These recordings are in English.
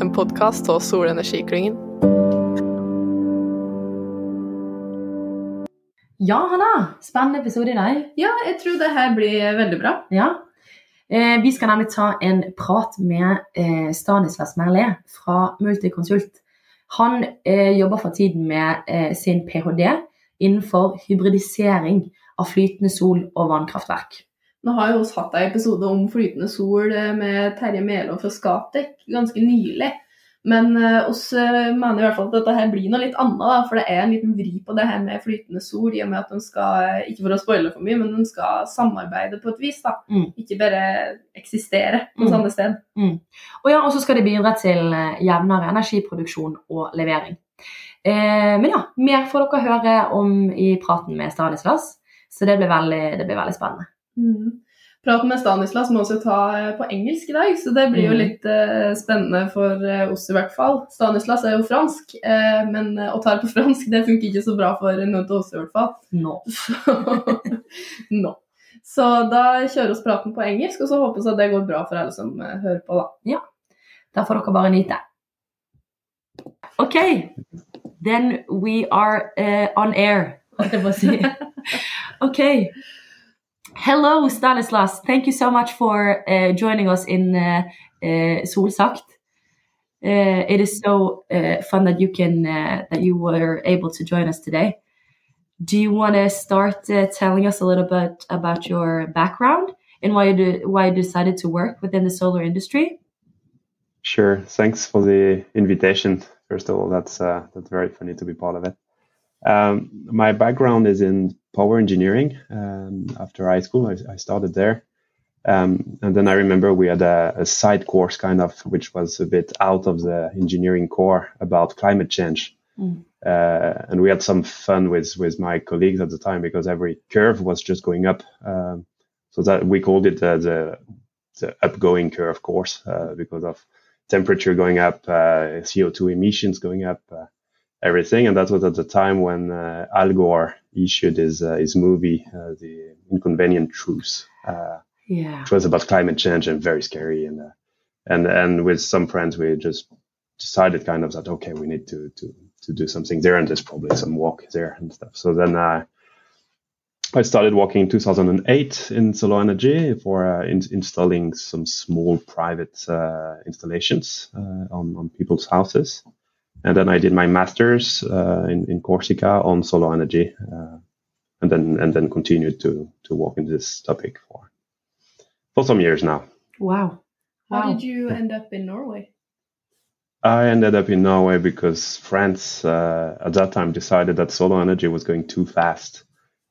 en podkast av Solenergiklyngen. Ja, Hanna. Spennende episode i dag. Ja, jeg tror det her blir veldig bra. Ja. Eh, vi skal nemlig ta en prat med eh, Stanislas Merlé fra Multiconsult. Han eh, jobber for tiden med eh, sin ph.d. innenfor hybridisering av flytende sol- og vannkraftverk. Nå har jo vi hatt en episode om flytende sol eh, med Terje Melaa fra Scatec ganske nylig. Men uh, oss uh, mener i hvert fall at dette her blir noe litt annet, da, for det er en liten vri på det her med flytende sol, i og med at de skal, ikke for å spoile for mye, men de skal samarbeide på et vis. da. Mm. Ikke bare eksistere på Mm. samme sted. Mm. Og ja, og så skal det bidra til eh, jevnere energiproduksjon og levering. Eh, men ja, mer får dere høre om i praten med Stanislas, så det blir veldig, det blir veldig spennende. Mm. Praten med Stanislas må også ta eh, på engelsk i dag, så det blir jo Mm. litt eh, spennende for eh, oss i hvert fall. Stanislas er jo fransk, eh, men å ta det på fransk det funker ikke så bra for noen av oss i hvert fall. Nå. no. Så da kjører vi praten på engelsk, og så håper vi at det går bra for alle som hører på, da. Da får dere bare nyte. Ok, then we are uh, on air, holdt jeg på å si. Ok. Hello, Stanislas. Thank you so much for uh, joining us in uh, uh, Solsagt. Uh, it is so uh, fun that you can uh, that you were able to join us today. Do you want to start uh, telling us a little bit about your background and why you do, why you decided to work within the solar industry? Sure. Thanks for the invitation. First of all, that's that's very funny to be part of it. Um, my background is in power engineering. Um, after high school, I, I started there, um, and then I remember we had a, a side course, kind of, which was a bit out of the engineering core about climate change. Mm. Uh, and we had some fun with with my colleagues at the time because every curve was just going up. Um, so that we called it uh, the the upgoing curve course uh, because of temperature going up, uh, CO2 emissions going up, uh, everything. And that was at the time when uh, Al Gore issued his uh, his movie, uh, The Inconvenient Truth, uh, Yeah. which was about climate change and very scary. And uh, and and with some friends, we just decided kind of that okay, we need to to to do something there, and there's probably some walk there and stuff. So then. Uh, I started walking in 2008 in solar energy for uh, in, installing some small private uh, installations uh, on, on people's houses. And then I did my master's uh, in, in Corsica on solar energy, uh, and then and then continued to to work in this topic for for some years now. Wow. How Wow. did you end up in Norway? I ended up in Norway because France uh, at that time decided that solar energy was going too fast,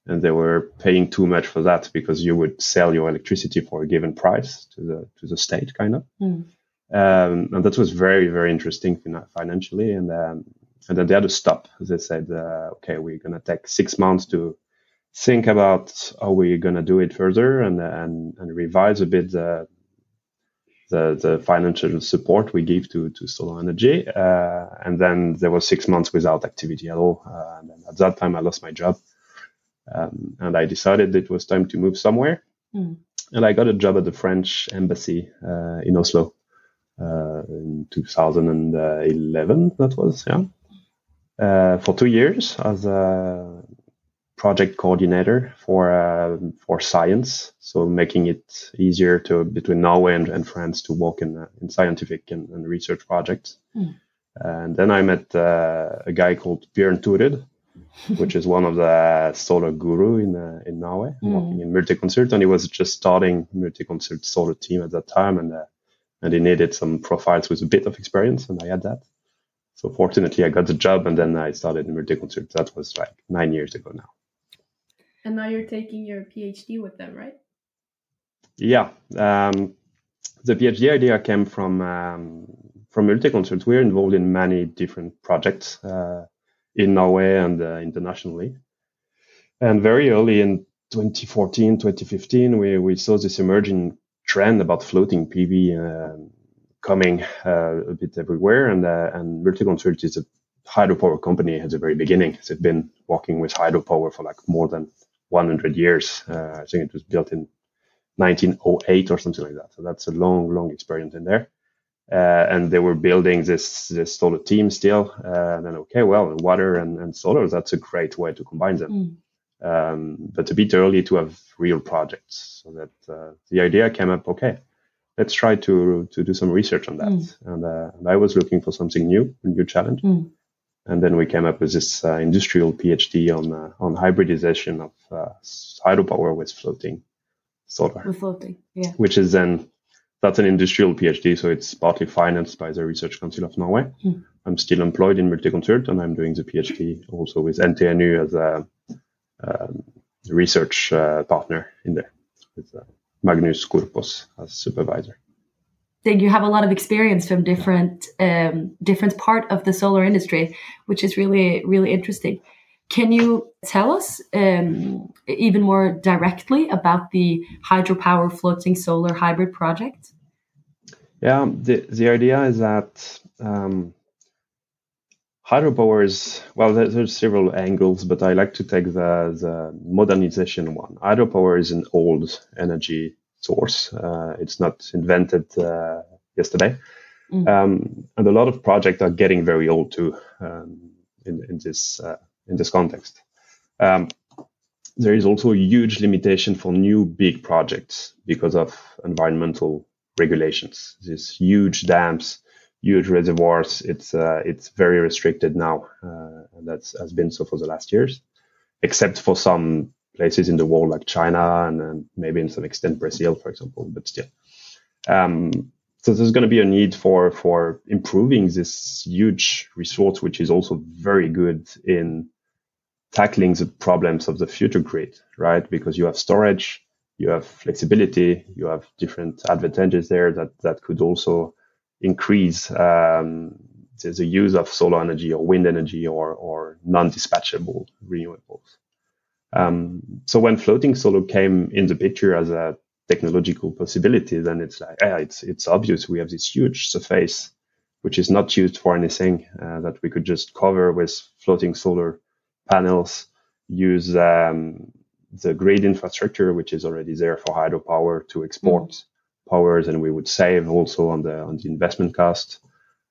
and they were paying too much for that because you would sell your electricity for a given price to the to the state, kind of. Mm. Um, and that was very very interesting financially, and um, and then they had to stop. They said, uh, okay, we're gonna take six months to think about how we're gonna do it further and and and revise a bit the the, the financial support we give to, to solar energy. Uh, and then there was six months without activity at all. Uh, and at that time, I lost my job. Um, and I decided it was time to move somewhere. Mm. And I got a job at the French embassy uh, in Oslo in 2011, that was, yeah. Uh, for two years as a project coordinator for uh, for science, so making it easier to between Norway and, and France to work in uh, in scientific and, and research projects. Mm. And then I met uh, a guy called Björn Thorud, which is one of the solar guru in uh, in Norway, Mm. working in Multiconsult, and he was just starting Multiconsult solar team at that time, and uh, and he needed some profiles with a bit of experience, and I had that. So fortunately, I got the job, and then I started in Multiconsult. That was like nine years ago now. And now you're taking your PhD with them, right? Yeah, um, the PhD idea came from um, from Multiconsult. We're involved in many different projects uh, in Norway and uh, internationally. And very early in 2014, 2015, we, we saw this emerging trend about floating PV um coming uh, a bit everywhere. And uh, and Multiconsult is a hydropower company at the very beginning. They've been working with hydropower for like more than 100 years. Uh, I think it was built in 1908 or something like that. So that's a long, long experience in there. uh, and they were building this this solar team still. Uh, and then okay, well, water and, and solar that's a great way to combine them. Mm. Um, but a bit early to have real projects. So that uh, the idea came up. Okay, let's try to to do some research on that. Mm. And, uh, and I was looking for something new, a new challenge. Mm. And then we came up with this uh, industrial PhD on uh, on hybridization of uh, hydropower with floating solar, We're floating. Yeah. which is then that's an industrial PhD, so it's partly financed by the Research Council of Norway. Hmm. I'm still employed in Multiconsult, and I'm doing the PhD also with NTNU as a um, research uh, partner in there, with uh, Magnus Korpås as supervisor. Then you have a lot of experience from different um, different part of the solar industry, which is really really interesting. Can you tell us um, even more directly about the hydropower floating solar hybrid project? Yeah, the the idea is that um, hydropower is well. There, there's several angles, but I like to take the the modernization one. Hydropower is an old energy source. Uh, it's not invented uh, yesterday, Mm. um, and a lot of projects are getting very old too um, in in this uh, in this context. Um, there is also a huge limitation for new big projects because of environmental regulations. These huge dams, huge reservoirs. It's uh, it's very restricted now, uh, and that has been so for the last years, except for some places in the world like China and, and maybe in some extent Brazil, for example. But still, um, so there's going to be a need for for improving this huge resource, which is also very good in tackling the problems of the future grid, right? Because you have storage, you have flexibility, you have different advantages there that that could also increase um, the, the use of solar energy or wind energy or or non-dispatchable renewables. Um, so when floating solar came in the picture as a technological possibility, then it's like, yeah, it's it's obvious we have this huge surface which is not used for anything uh, that we could just cover with floating solar panels, use um, the grid infrastructure which is already there for hydropower to export powers, and we would save also on the on the investment cost,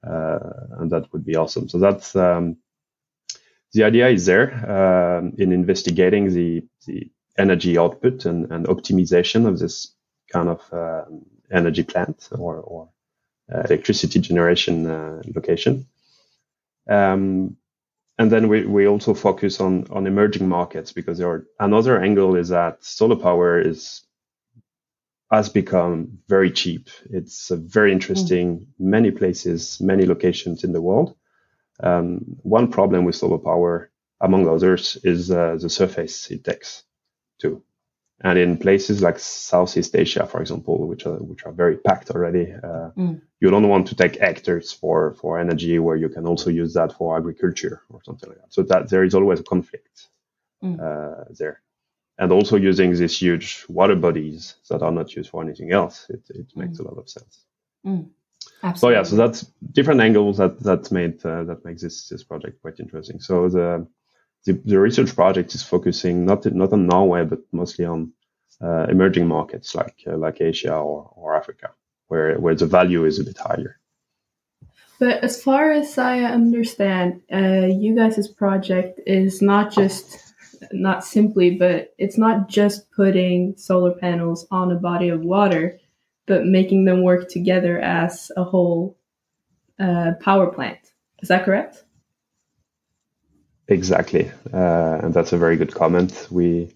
uh, and that would be awesome. So that's um, the idea is there um, in investigating the the energy output and, and optimization of this kind of um, energy plant or, or uh, electricity generation uh, location. Um, and then we, we also focus on, on emerging markets because there are another angle is that solar power is has become very cheap. It's very interesting, many places, many locations in the world. Um, one problem with solar power, among others, is uh, the surface it takes too. And in places like Southeast Asia, for example, which are which are very packed already, uh, Mm. you don't want to take hectares for for energy where you can also use that for agriculture or something like that. So that there is always a conflict Mm. uh, there. And also using these huge water bodies that are not used for anything else, it, it makes a lot of sense. So Absolutely. yeah, so that's different angles that that made uh, that makes this this project quite interesting. So the the, the research project is focusing not not on Norway but mostly on uh, emerging markets like uh, like Asia or, or Africa, where where the value is a bit higher. But as far as I understand, uh, you guys' project is not just, not simply, but it's not just putting solar panels on a body of water, but making them work together as a whole uh, power plant. Is that correct? Exactly, uh, and that's a very good comment. We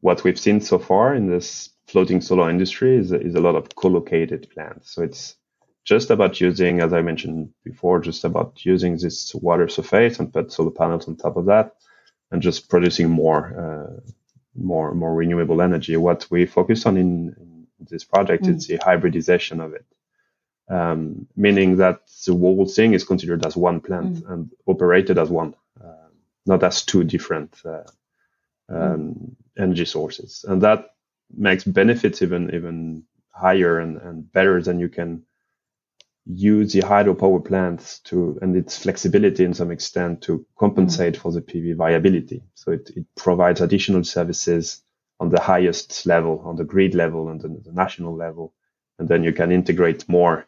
what we've seen so far in this floating solar industry is is a lot of co-located plants. So it's just about using, as I mentioned before, just about using this water surface and put solar panels on top of that, and just producing more uh, more more renewable energy. What we focus on in, in this project Mm. is the hybridization of it. Um, meaning that the whole thing is considered as one plant and operated as one, uh, not as two different uh, um, energy sources, and that makes benefits even even higher and, and better than you can use the hydropower plants to and its flexibility in some extent to compensate for the PV variability. So it, it provides additional services on the highest level, on the grid level and the, the national level, and then you can integrate more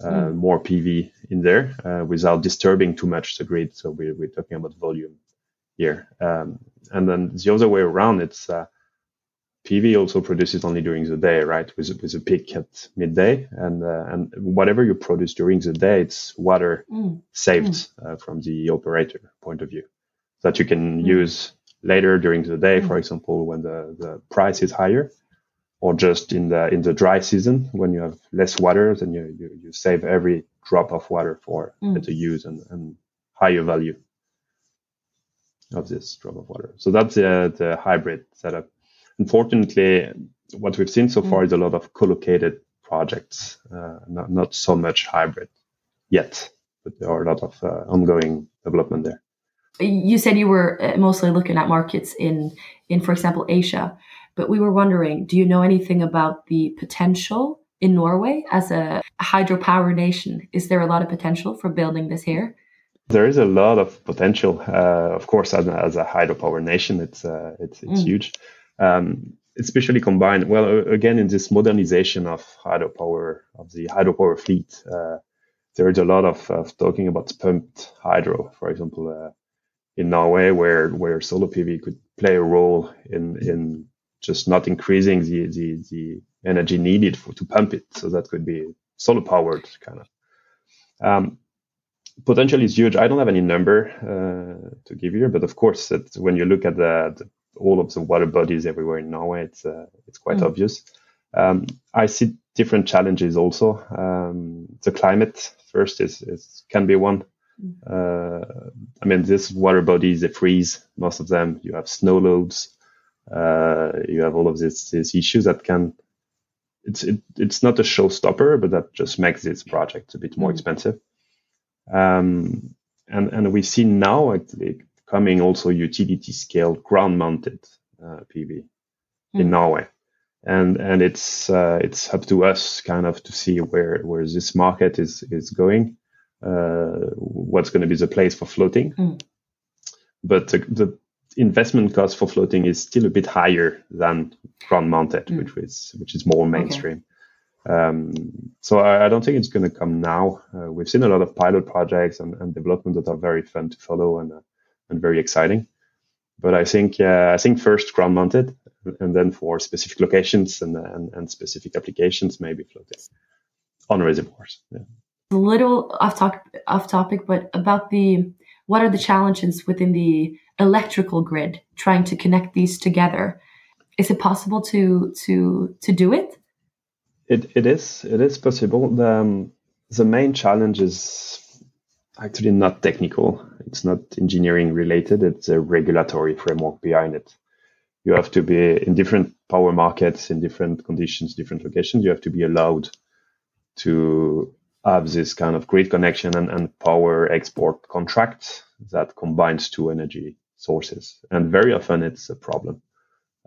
uh, more PV in there uh, without disturbing too much the grid. So we're, we're talking about volume here. Um, and then the other way around, it's uh, PV also produces only during the day, right? With, with a peak at midday, and uh, and whatever you produce during the day, it's water Mm. saved uh, from the operator point of view, that you can use later during the day, for example, when the, the price is higher, or just in the in the dry season when you have less water, then you you, you save every drop of water for Mm. better use and, and higher value of this drop of water. So that's the the hybrid setup. Unfortunately, what we've seen so far is a lot of co-located projects, uh, not not so much hybrid yet, but there are a lot of uh, ongoing development there. You said you were uh, mostly looking at markets in, in, for example, Asia. But we were wondering, do you know anything about the potential in Norway as a hydropower nation? Is there a lot of potential for building this here? There is a lot of potential. Uh, of course, as a, as a hydropower nation, it's uh, it's it's Mm. huge. Um, especially combined, well, again in this modernization of hydropower of the hydropower fleet, uh, there is a lot of, of talking about pumped hydro, for example, uh, in Norway, where where solar PV could play a role in in just not increasing the the, the energy needed for, to pump it. So that could be solar powered kind of. Um, potential is huge. I don't have any number uh, to give you, but of course, that when you look at the, the all of the water bodies everywhere in Norway, it's uh, it's quite Mm. obvious. Um, I see different challenges also. Um, the climate first is, is can be one. Uh, I mean, these water bodies they freeze most of them. You have snow loads. Uh, you have all of these these issues that can. It's it, it's not a showstopper, but that just makes this project a bit more Mm. expensive. Um, and and we see now actually coming also utility scale ground mounted uh, PV in Mm. Norway, and and it's uh, it's up to us kind of to see where where this market is is going, uh, what's going to be the place for floating. Mm. But the, the investment cost for floating is still a bit higher than ground mounted, Mm. which is which is more mainstream. Um, so I, I don't think it's going to come now. Uh, we've seen a lot of pilot projects and, and development that are very fun to follow and uh, and very exciting. But I think uh, I think first ground mounted, and then for specific locations and and, and specific applications, maybe floating on reservoirs. Yeah. A little off topic, off topic, but about the what are the challenges within the electrical grid trying to connect these together? Is it possible to to to do it? It it is it is possible. The um, the main challenge is actually not technical. It's not engineering related. It's a regulatory framework behind it. You have to be in different power markets, in different conditions, different locations. You have to be allowed to have this kind of grid connection and, and power export contract that combines two energy sources. And very often it's a problem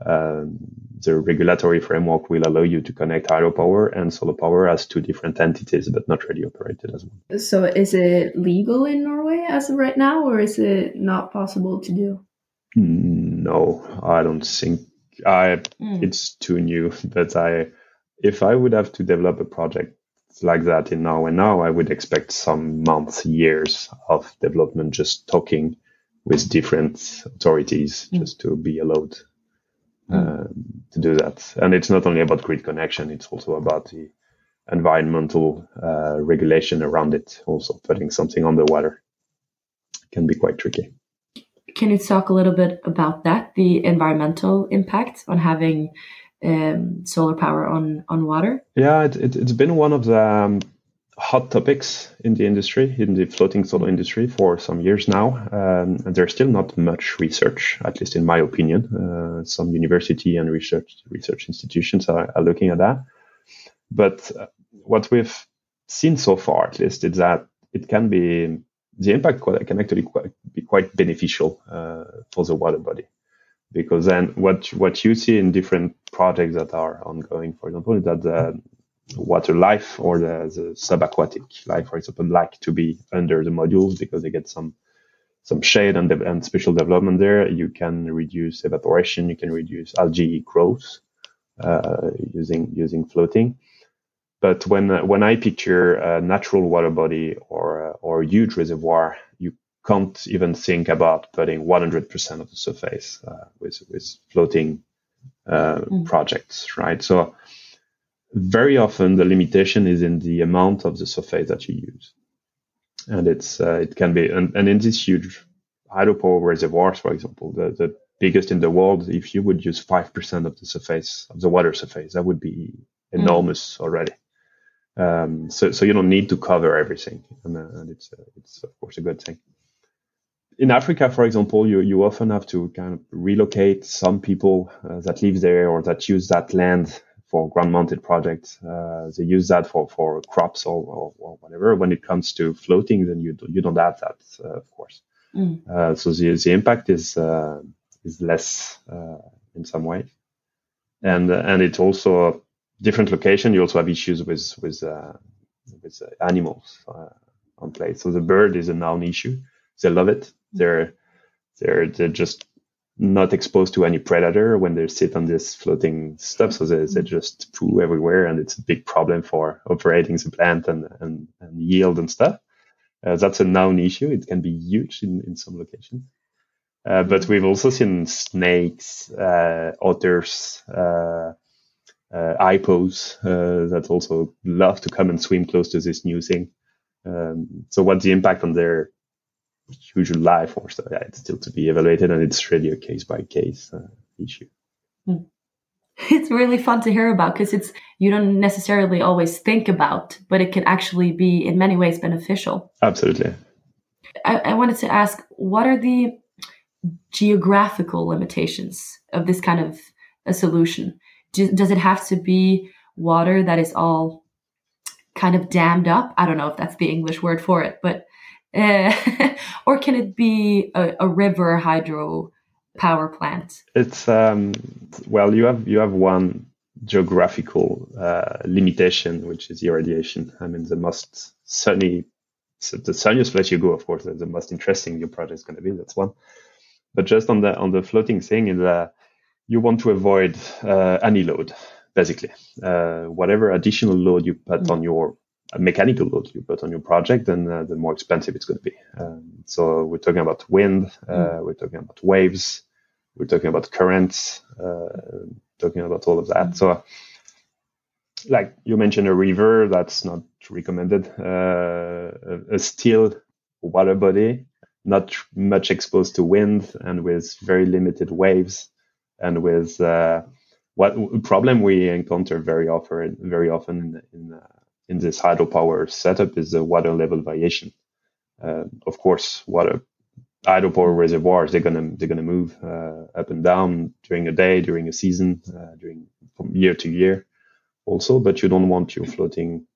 the regulatory framework will allow you to connect hydropower and solar power as two different entities, but not really operated as one. So is it legal in Norway as of right now, or is it not possible to do? No, I don't think I. Mm. It's too new. But I, if I would have to develop a project like that in Norway now, I would expect some months, years of development, just talking with different authorities, Mm. just to be allowed um, to do that. And it's not only about grid connection; it's also about the environmental uh, regulation around it. Also, putting something on the water can be quite tricky. Can you talk a little bit about that, the environmental impact on having um, solar power on on water? Yeah, it, it, it's been one of the um, hot topics in the industry, in the floating solar industry, for some years now. Um, and there's still not much research, at least in my opinion. Uh, some university and research research institutions are, are looking at that. But uh, what we've seen so far, at least, is that it can be the impact can actually quite, be quite beneficial uh, for the water body because then what what you see in different projects that are ongoing, for example, is that the water life or the, the subaquatic life, for example, like to be under the modules because they get some some shade and, de- and special development there. You can reduce evaporation, you can reduce algae growth uh, using using floating. but when when I picture a natural water body or or a huge reservoir, you can't even think about putting 100% of the surface uh, with with floating uh, mm. projects, right? So very often the limitation is in the amount of the surface that you use, and it's uh, it can be and, and in these huge hydropower reservoirs, for example, the, the biggest in the world, if you would use five percent of the surface of the water surface, that would be mm. enormous mm. already. Um, so, so you don't need to cover everything, and, uh, and it's uh, it's of course a good thing. In Africa, for example, you you often have to kind of relocate some people uh, that live there or that use that land for ground mounted projects. Uh, they use that for, for crops or, or, or, whatever. When it comes to floating, then you, do, you don't have that, uh, of course. Mm. Uh, so the, the impact is, uh, is less uh, in some way. And, and it's also a different location. You also have issues with, with, uh, with animals on place. So the bird is a known issue. They love it. They're, they're, they're just not exposed to any predator when they sit on this floating stuff. So they, they just poo everywhere and it's a big problem for operating the plant and, and, and yield and stuff. Uh, that's a known issue. It can be huge in, in some locations. Uh, but we've also seen snakes, uh, otters, uh, uh, hippos uh, that also love to come and swim close to this new thing. Um, so what's the impact on their usual life or so yeah, it's still to be evaluated and it's really a case by case uh, issue. Hmm. it's really fun to hear about because it's you don't necessarily always think about but it can actually be in many ways beneficial. Absolutely. I, I wanted to ask what are the geographical limitations of this kind of a solution? Do, does it have to be water that is all kind of dammed up? I don't know if that's the english word for it but uh, or can it be a, a, river hydro power plant? It's um, well, you have you have one geographical uh, limitation, which is irradiation. I mean, the most sunny, so the sunniest place you go, of course, the most interesting your project is going to be. That's one. But just on the on the floating thing is uh, you want to avoid uh, any load, basically. Uh, whatever additional load you put mm-hmm. on your mechanical load you put on your project, then uh, the more expensive it's going to be. Um, so we're talking about wind, uh, mm. we're talking about waves, we're talking about currents, uh, talking about all of that. Mm. So, like you mentioned, a river that's not recommended. Uh, a, a still water body, not much exposed to wind, and with very limited waves, and with uh, what problem we encounter very often, very often in, in uh, in this hydropower setup is the water level variation. Uh, of course, water hydropower reservoirs they're gonna they're gonna move uh, up and down during a day, during a season, uh, during from year to year, also. But you don't want your floating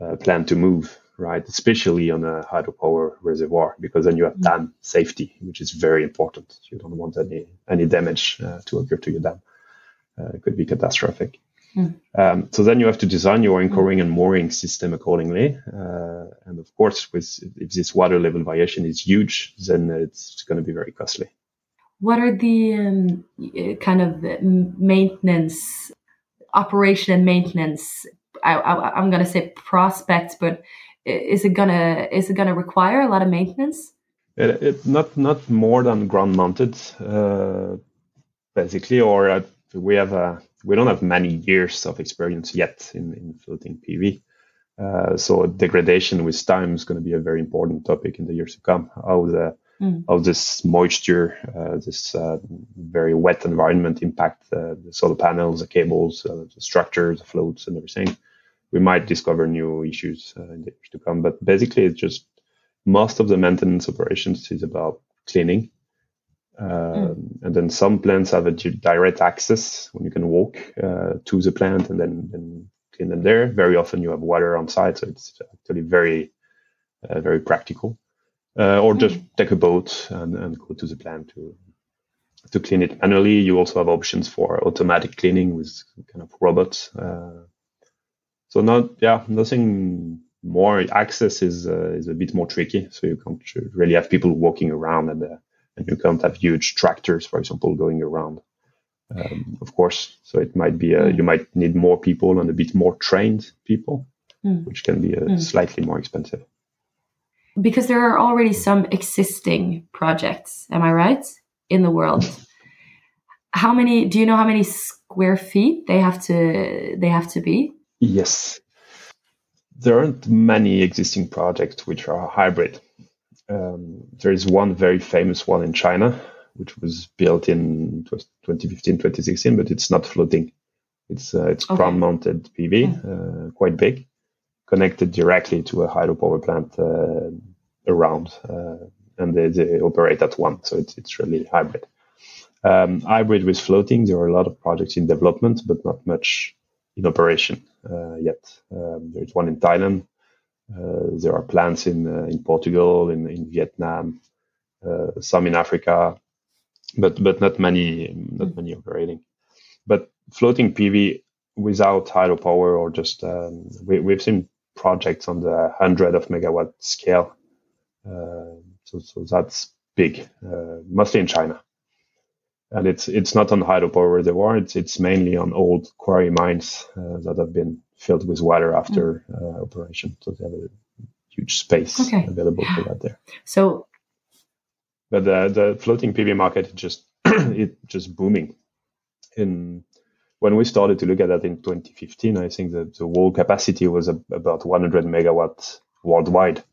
uh, plant to move, right? Especially on a hydropower reservoir, because then you have dam safety, which is very important. You don't want any any damage uh, to occur to your dam. Uh, it could be catastrophic. Mm. Um, so then you have to design your anchoring and mooring system accordingly. Uh, and of course, with if this water level variation is huge, then it's going to be very costly. What are the um, kind of maintenance, operation and maintenance? I, am going to say prospects, but is it gonna is it gonna require a lot of maintenance? It, it not not more than ground mounted, uh, basically, or uh, we have a we don't have many years of experience yet in, in floating PV. Uh, so degradation with time is going to be a very important topic in the years to come. How the mm. how this moisture, uh, this uh, very wet environment impact uh, the solar panels, the cables, uh, the structures, the floats, and everything. We might discover new issues uh, in the years to come. But basically, it's just most of the maintenance operations is about cleaning mm. And then some plants have a direct access when you can walk uh, to the plant and then, then clean them there. Very often you have water on site, so it's actually very, uh, very practical. Uh, or mm. just take a boat and, and go to the plant to to clean it manually. You also have options for automatic cleaning with kind of robots. Uh, so not yeah nothing more. Access is uh, is a bit more tricky, so you can't really have people walking around and uh, and you can't have huge tractors, for example, going around. um, of course. So it might be a, you might need more people and a bit more trained people, Mm. which can be uh, slightly more expensive. Because there are already some existing projects, am I right, in the world? How many? Do you know how many square feet they have to they have to be? Yes. There aren't many existing projects which are hybrid. Um, there is one very famous one in China, which was built in 2015, 2016, but it's not floating. It's uh, it's Okay. ground mounted PV, uh, quite big, connected directly to a hydropower plant uh, around, uh, and they, they operate at one, so it's it's really hybrid. Um, hybrid with floating, there are a lot of projects in development, but not much in operation uh, yet. Um, there's one in Thailand. Uh, there are plants in uh, in Portugal, in in Vietnam, uh, some in Africa, but but not many not many operating. But floating PV without hydropower or just um, we, we've seen projects on the hundred of megawatt scale. Uh, so so that's big, uh, mostly in China and it's it's not on hydropower reservoir. It's it's mainly on old quarry mines uh, that have been filled with water after uh, operation. So they have a huge space Okay. available for that there. So But the the floating PV market is just it just booming. In when we started to look at that in 2015, I think that the whole capacity was a, about 100 megawatts worldwide,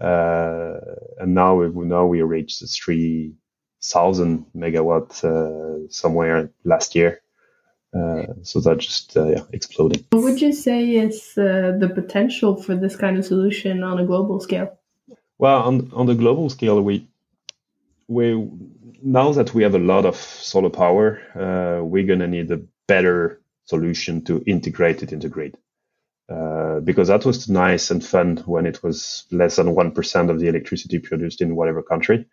uh, and now we now we reached the 3,000 megawatt uh, somewhere last year. Uh, so that just uh, yeah, exploding. What would you say is uh, the potential for this kind of solution on a global scale? Well, on on the global scale, we we now that we have a lot of solar power, uh, we're gonna need a better solution to integrate it into grid. Uh, because that was nice and fun when it was less than one percent of the electricity produced in whatever country.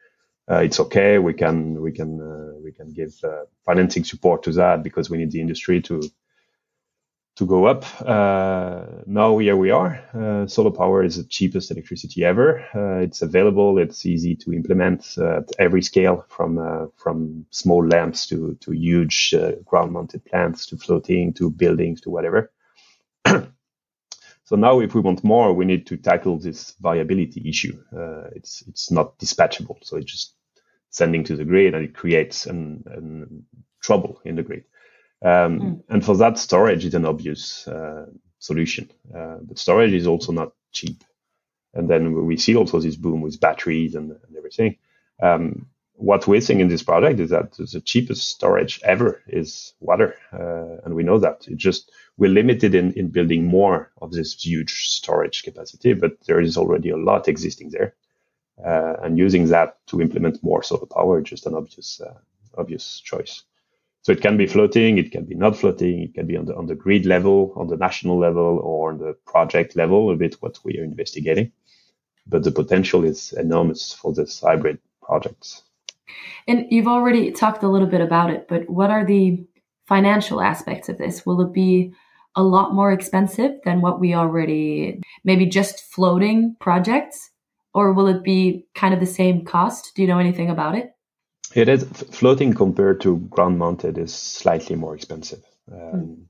Uh, it's okay. We can we can uh, we can give uh, financing support to that because we need the industry to to go up. Uh, now here we are. Uh, solar power is the cheapest electricity ever. Uh, it's available. It's easy to implement at every scale, from from small lamps to to huge ground-mounted plants to floating to buildings to whatever. so now, if we want more, we need to tackle this variability issue. Uh, it's it's not dispatchable, so it's just sending to the grid, and it creates an, an trouble in the grid. Um, And for that, storage is an obvious uh, solution. Uh, but storage is also not cheap. And then we see also this boom with batteries and, and everything. Um, what we're seeing in this project is that the cheapest storage ever is water. Uh, and we know that. It just, we're limited in, in building more of this huge storage capacity, but there is already a lot existing there. Uh, and using that to implement more solar power is just an obvious, uh, obvious choice. So it can be floating, it can be not floating, it can be on the on the grid level, on the national level, or on the project level, a bit what we are investigating. But the potential is enormous for this hybrid projects. And you've already talked a little bit about it, but what are the financial aspects of this? Will it be a lot more expensive than what we already maybe just floating projects? Or will it be kind of the same cost? Do you know anything about it? It is floating compared to ground mounted is slightly more expensive. Um,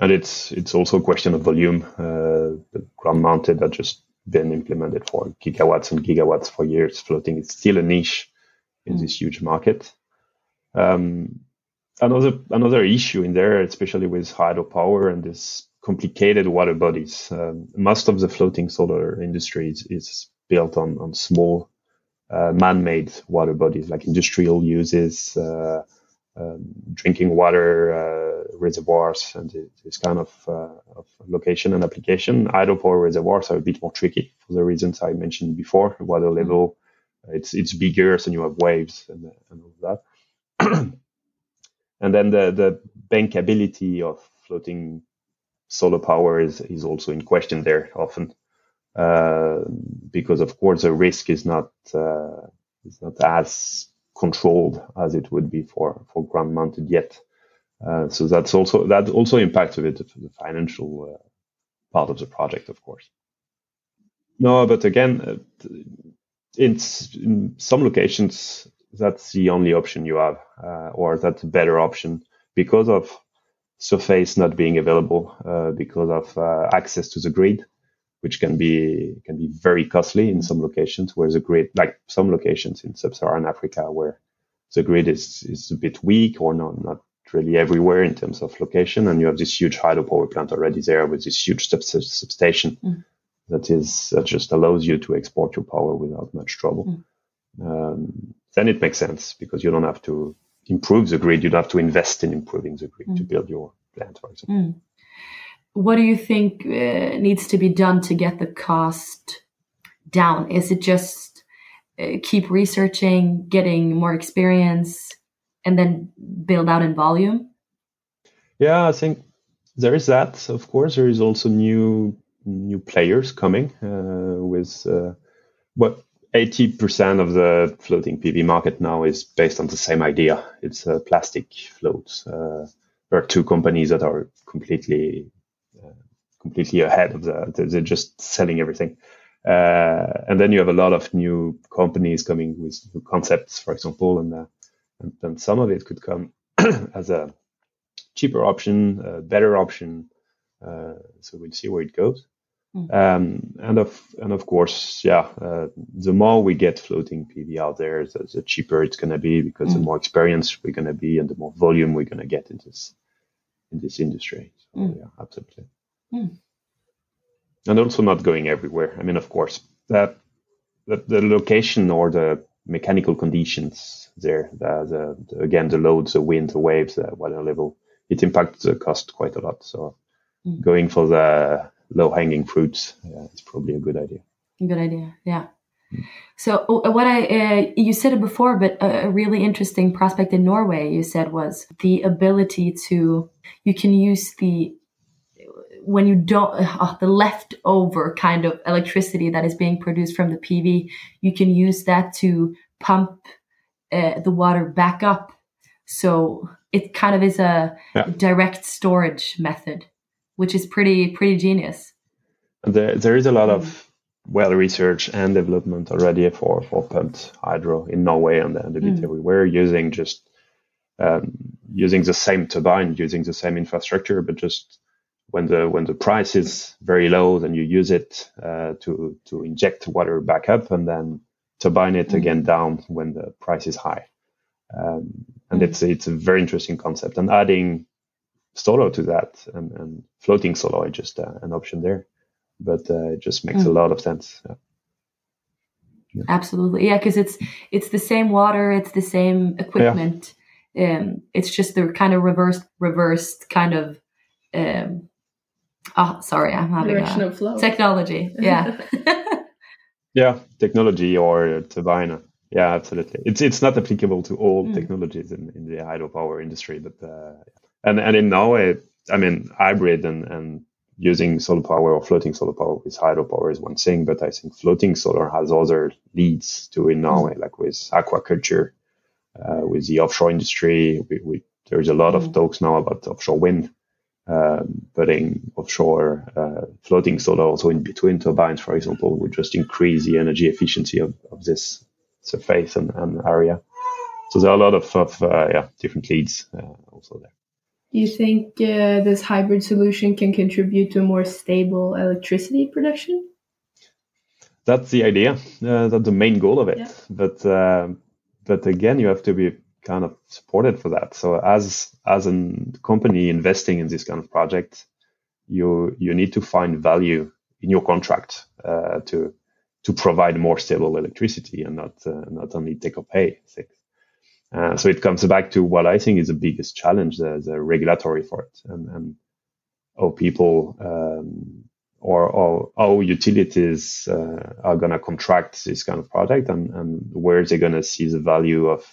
And it's it's also a question of volume. Uh, the ground mounted that just been implemented for gigawatts and gigawatts for years. Floating is still a niche in this huge market. Um, another another issue in there, especially with hydropower and this complicated water bodies. Um, most of the floating solar industry is, is built on on small uh, man-made water bodies like industrial uses, uh, um, drinking water uh, reservoirs, and this kind of, uh, of location and application. Hydropower reservoirs are a bit more tricky for the reasons I mentioned before. Water level, it's it's bigger, so you have waves and, and all that. and then the the bankability of floating solar power is is also in question there often uh, because of course the risk is not uh, is not as controlled as it would be for for ground mounted yet. Uh, so that's also that also impacts a bit the financial uh, part of the project, of course. No, but again, it's in some locations that's the only option you have, uh, or that's a better option because of surface not being available, uh, because of uh, access to the grid, which can be can be very costly in some locations, where the grid, like some locations in sub-Saharan Africa, where the grid is is a bit weak or not not really everywhere in terms of location, and you have this huge hydropower plant already there with this huge sub- substation Mm. That is that just allows you to export your power without much trouble. Mm. Um, then it makes sense because you don't have to improve the grid; you don't have to invest in improving the grid to Mm. build your plant, for example. Mm. What do you think uh, needs to be done to get the cost down? Is it just uh, keep researching, getting more experience, and then build out in volume? Yeah, I think there is that. Of course, there is also new new players coming uh, with uh, what eighty percent of the floating PV market now is based on the same idea. It's uh, plastic floats. Uh, there are two companies that are completely uh, completely ahead of that. They're just selling everything. Uh, and then you have a lot of new companies coming with new concepts, for example, and, and, and some of it could come as a cheaper option, a better option. So we'll see where it goes. Mm. Um, and of and of course, yeah, uh, the more we get floating PV out there, the, the cheaper it's going to be because the Mm. more experienced we're going to be and the more volume we're going to get in this in this industry. So Mm. yeah, absolutely. Mm. And also not going everywhere. I mean, of course, that the, the location or the mechanical conditions there, the, the, the again the loads, the wind, the waves, the water level, it impacts the cost quite a lot. So Mm. going for the low hanging fruits yeah, is probably a good idea. Good idea. Yeah. So uh, what I uh, you said it before, but a, a really interesting prospect in Norway you said was the ability to you can use the when you don't uh, the leftover kind of electricity that is being produced from the PV, you can use that to pump uh, the water back up. So it kind of is a Yeah. direct storage method, which is pretty pretty genius. There, there is a lot of well research and development already for, for pumped hydro in Norway and, and a bit Mm. everywhere using just um, using the same turbine, using the same infrastructure, but just when the when the price is very low, then you use it uh, to to inject water back up and then turbine it Mm. again down when the price is high. Um, and Mm. it's it's a very interesting concept. And adding solar to that and, and floating solo is just uh, an option there but uh, it just makes a Mm. lot of sense. Yeah. Absolutely, yeah, because it's it's the same water, it's the same equipment. Um, it's just the kind of reversed, reversed kind of. Um, oh, sorry, I'm having Direction a of flow. technology. Yeah, yeah, technology or turbine. Yeah, absolutely. It's it's not applicable to all Mm. technologies in, in the hydropower industry, but uh, and and in Norway, I mean, hybrid and and using solar power or floating solar power with hydropower is one thing, but I think floating solar has other leads to in Norway, like with aquaculture, uh, with the offshore industry. We, we, there's a lot of Mm. talks now about offshore wind, um, putting offshore uh, floating solar also in between turbines, for example, would just increase the energy efficiency of, of this surface and, and area. So there are a lot of, of uh, yeah, different leads uh, also there. Do you think uh, this hybrid solution can contribute to more stable electricity production? that's the idea. Uh, that's the main goal of it. Yeah. But uh, but again, you have to be kind of supported for that. So as as a company investing in this kind of project, you you need to find value in your contract uh, to to provide more stable electricity and not uh, not only take or pay things. Uh, so it comes back to what I think is the biggest challenge, the, the regulatory for it, and, and how people um, or, or how utilities uh, are going to contract this kind of product, and, and where they're going to see the value of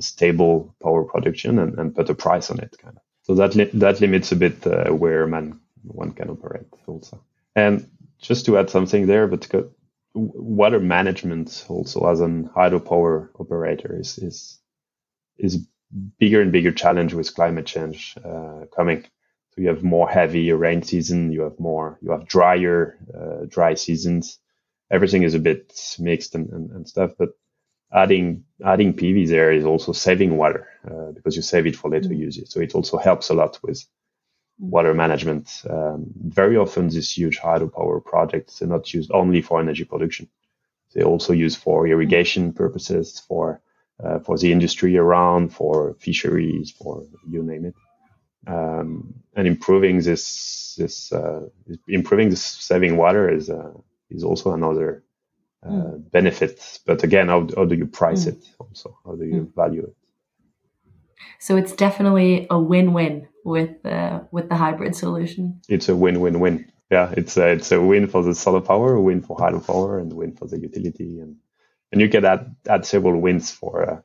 stable power production and, and put a price on it, kind of. So that li- that limits a bit uh, where man one can operate also. And just to add something there, but water management also as an hydropower operator is is is bigger and bigger challenge with climate change uh, coming. So you have more heavy rain season, you have more, you have drier, uh, dry seasons. Everything is a bit mixed and, and, and stuff. But adding adding PV there is also saving water uh, because you save it for later Mm. use. So it also helps a lot with water management. Um, very often, these huge hydropower projects are not used only for energy production. They also use for irrigation purposes, for uh, for the industry around, for fisheries, for you name it. Um, and improving this this uh, improving this saving water is uh, is also another uh, benefit. But again, how, how do you price Mm. it? Also, how do you value it? So it's definitely a win-win with uh, with the hybrid solution. It's a win-win-win. Yeah, it's a, it's a win for the solar power, a win for hydropower, and a win for the utility, and and you can add add several wins for uh,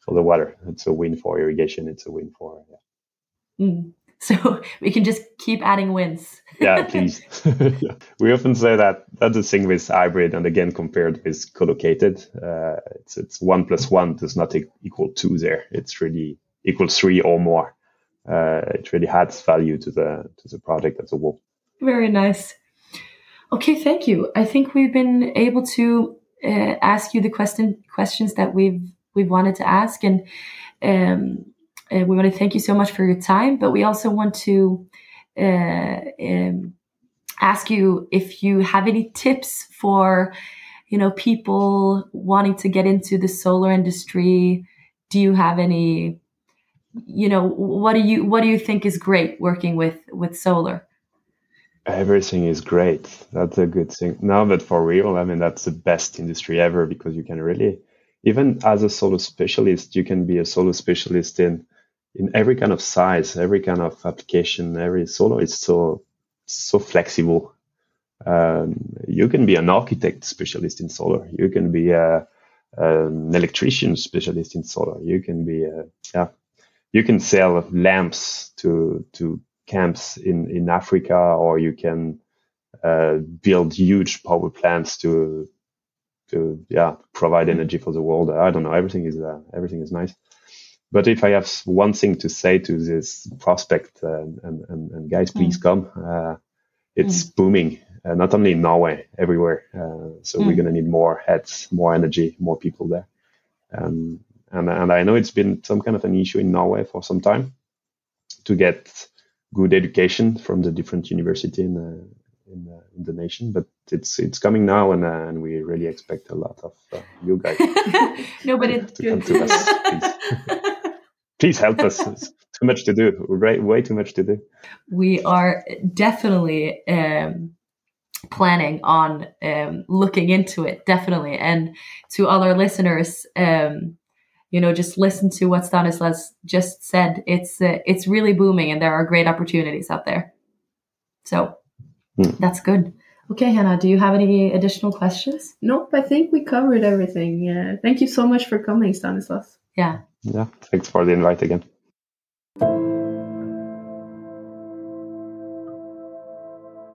for the water. It's a win for irrigation. It's a win for yeah. Mm. So we can just keep adding wins. yeah, please. we often say that that's the thing with hybrid, and again, compared with co-located, uh, it's it's one plus one does not equal two. There, it's really equal three or more. Uh, it really adds value to the to the project as a whole. Very nice. Okay, thank you. I think we've been able to uh, ask you the question questions that we've we've wanted to ask, and um, uh, we want to thank you so much for your time. But we also want to uh, um, ask you if you have any tips for you know people wanting to get into the solar industry. Do you have any? You know, what do you what do you think is great working with with solar? Everything is great. That's a good thing. Now, but for real, I mean, that's the best industry ever because you can really, even as a solar specialist, you can be a solar specialist in in every kind of size, every kind of application. Every solar is so so flexible. Um, you can be an architect specialist in solar. You can be a, an electrician specialist in solar. You can be a, yeah, you can sell lamps to to camps in, in Africa, or you can uh, build huge power plants to to yeah provide energy for the world. I don't know. Everything is uh, everything is nice. But if I have one thing to say to this prospect uh, and, and, and guys, please come. Uh, it's booming, uh, not only in Norway, everywhere. Uh, so we're Mm. going to need more heads, more energy, more people there. Um, and, and I know it's been some kind of an issue in Norway for some time to get good education from the different university in the, in the, in the nation, but it's it's coming now, and uh, and we really expect a lot of uh, you guys no, but it's to come to us. Please, please help us. It's too much to do. Way, way too much to do. we are definitely um, planning on um, looking into it definitely and to all our listeners um, you know just listen to what stanislas just said it's uh, it's really booming and there are great opportunities out there so Hmm. that's good okay hannah do you have any additional questions Nope, I think we covered everything. Uh, thank you so much for coming, Stanislas. yeah Yeah. Thanks for the invite again.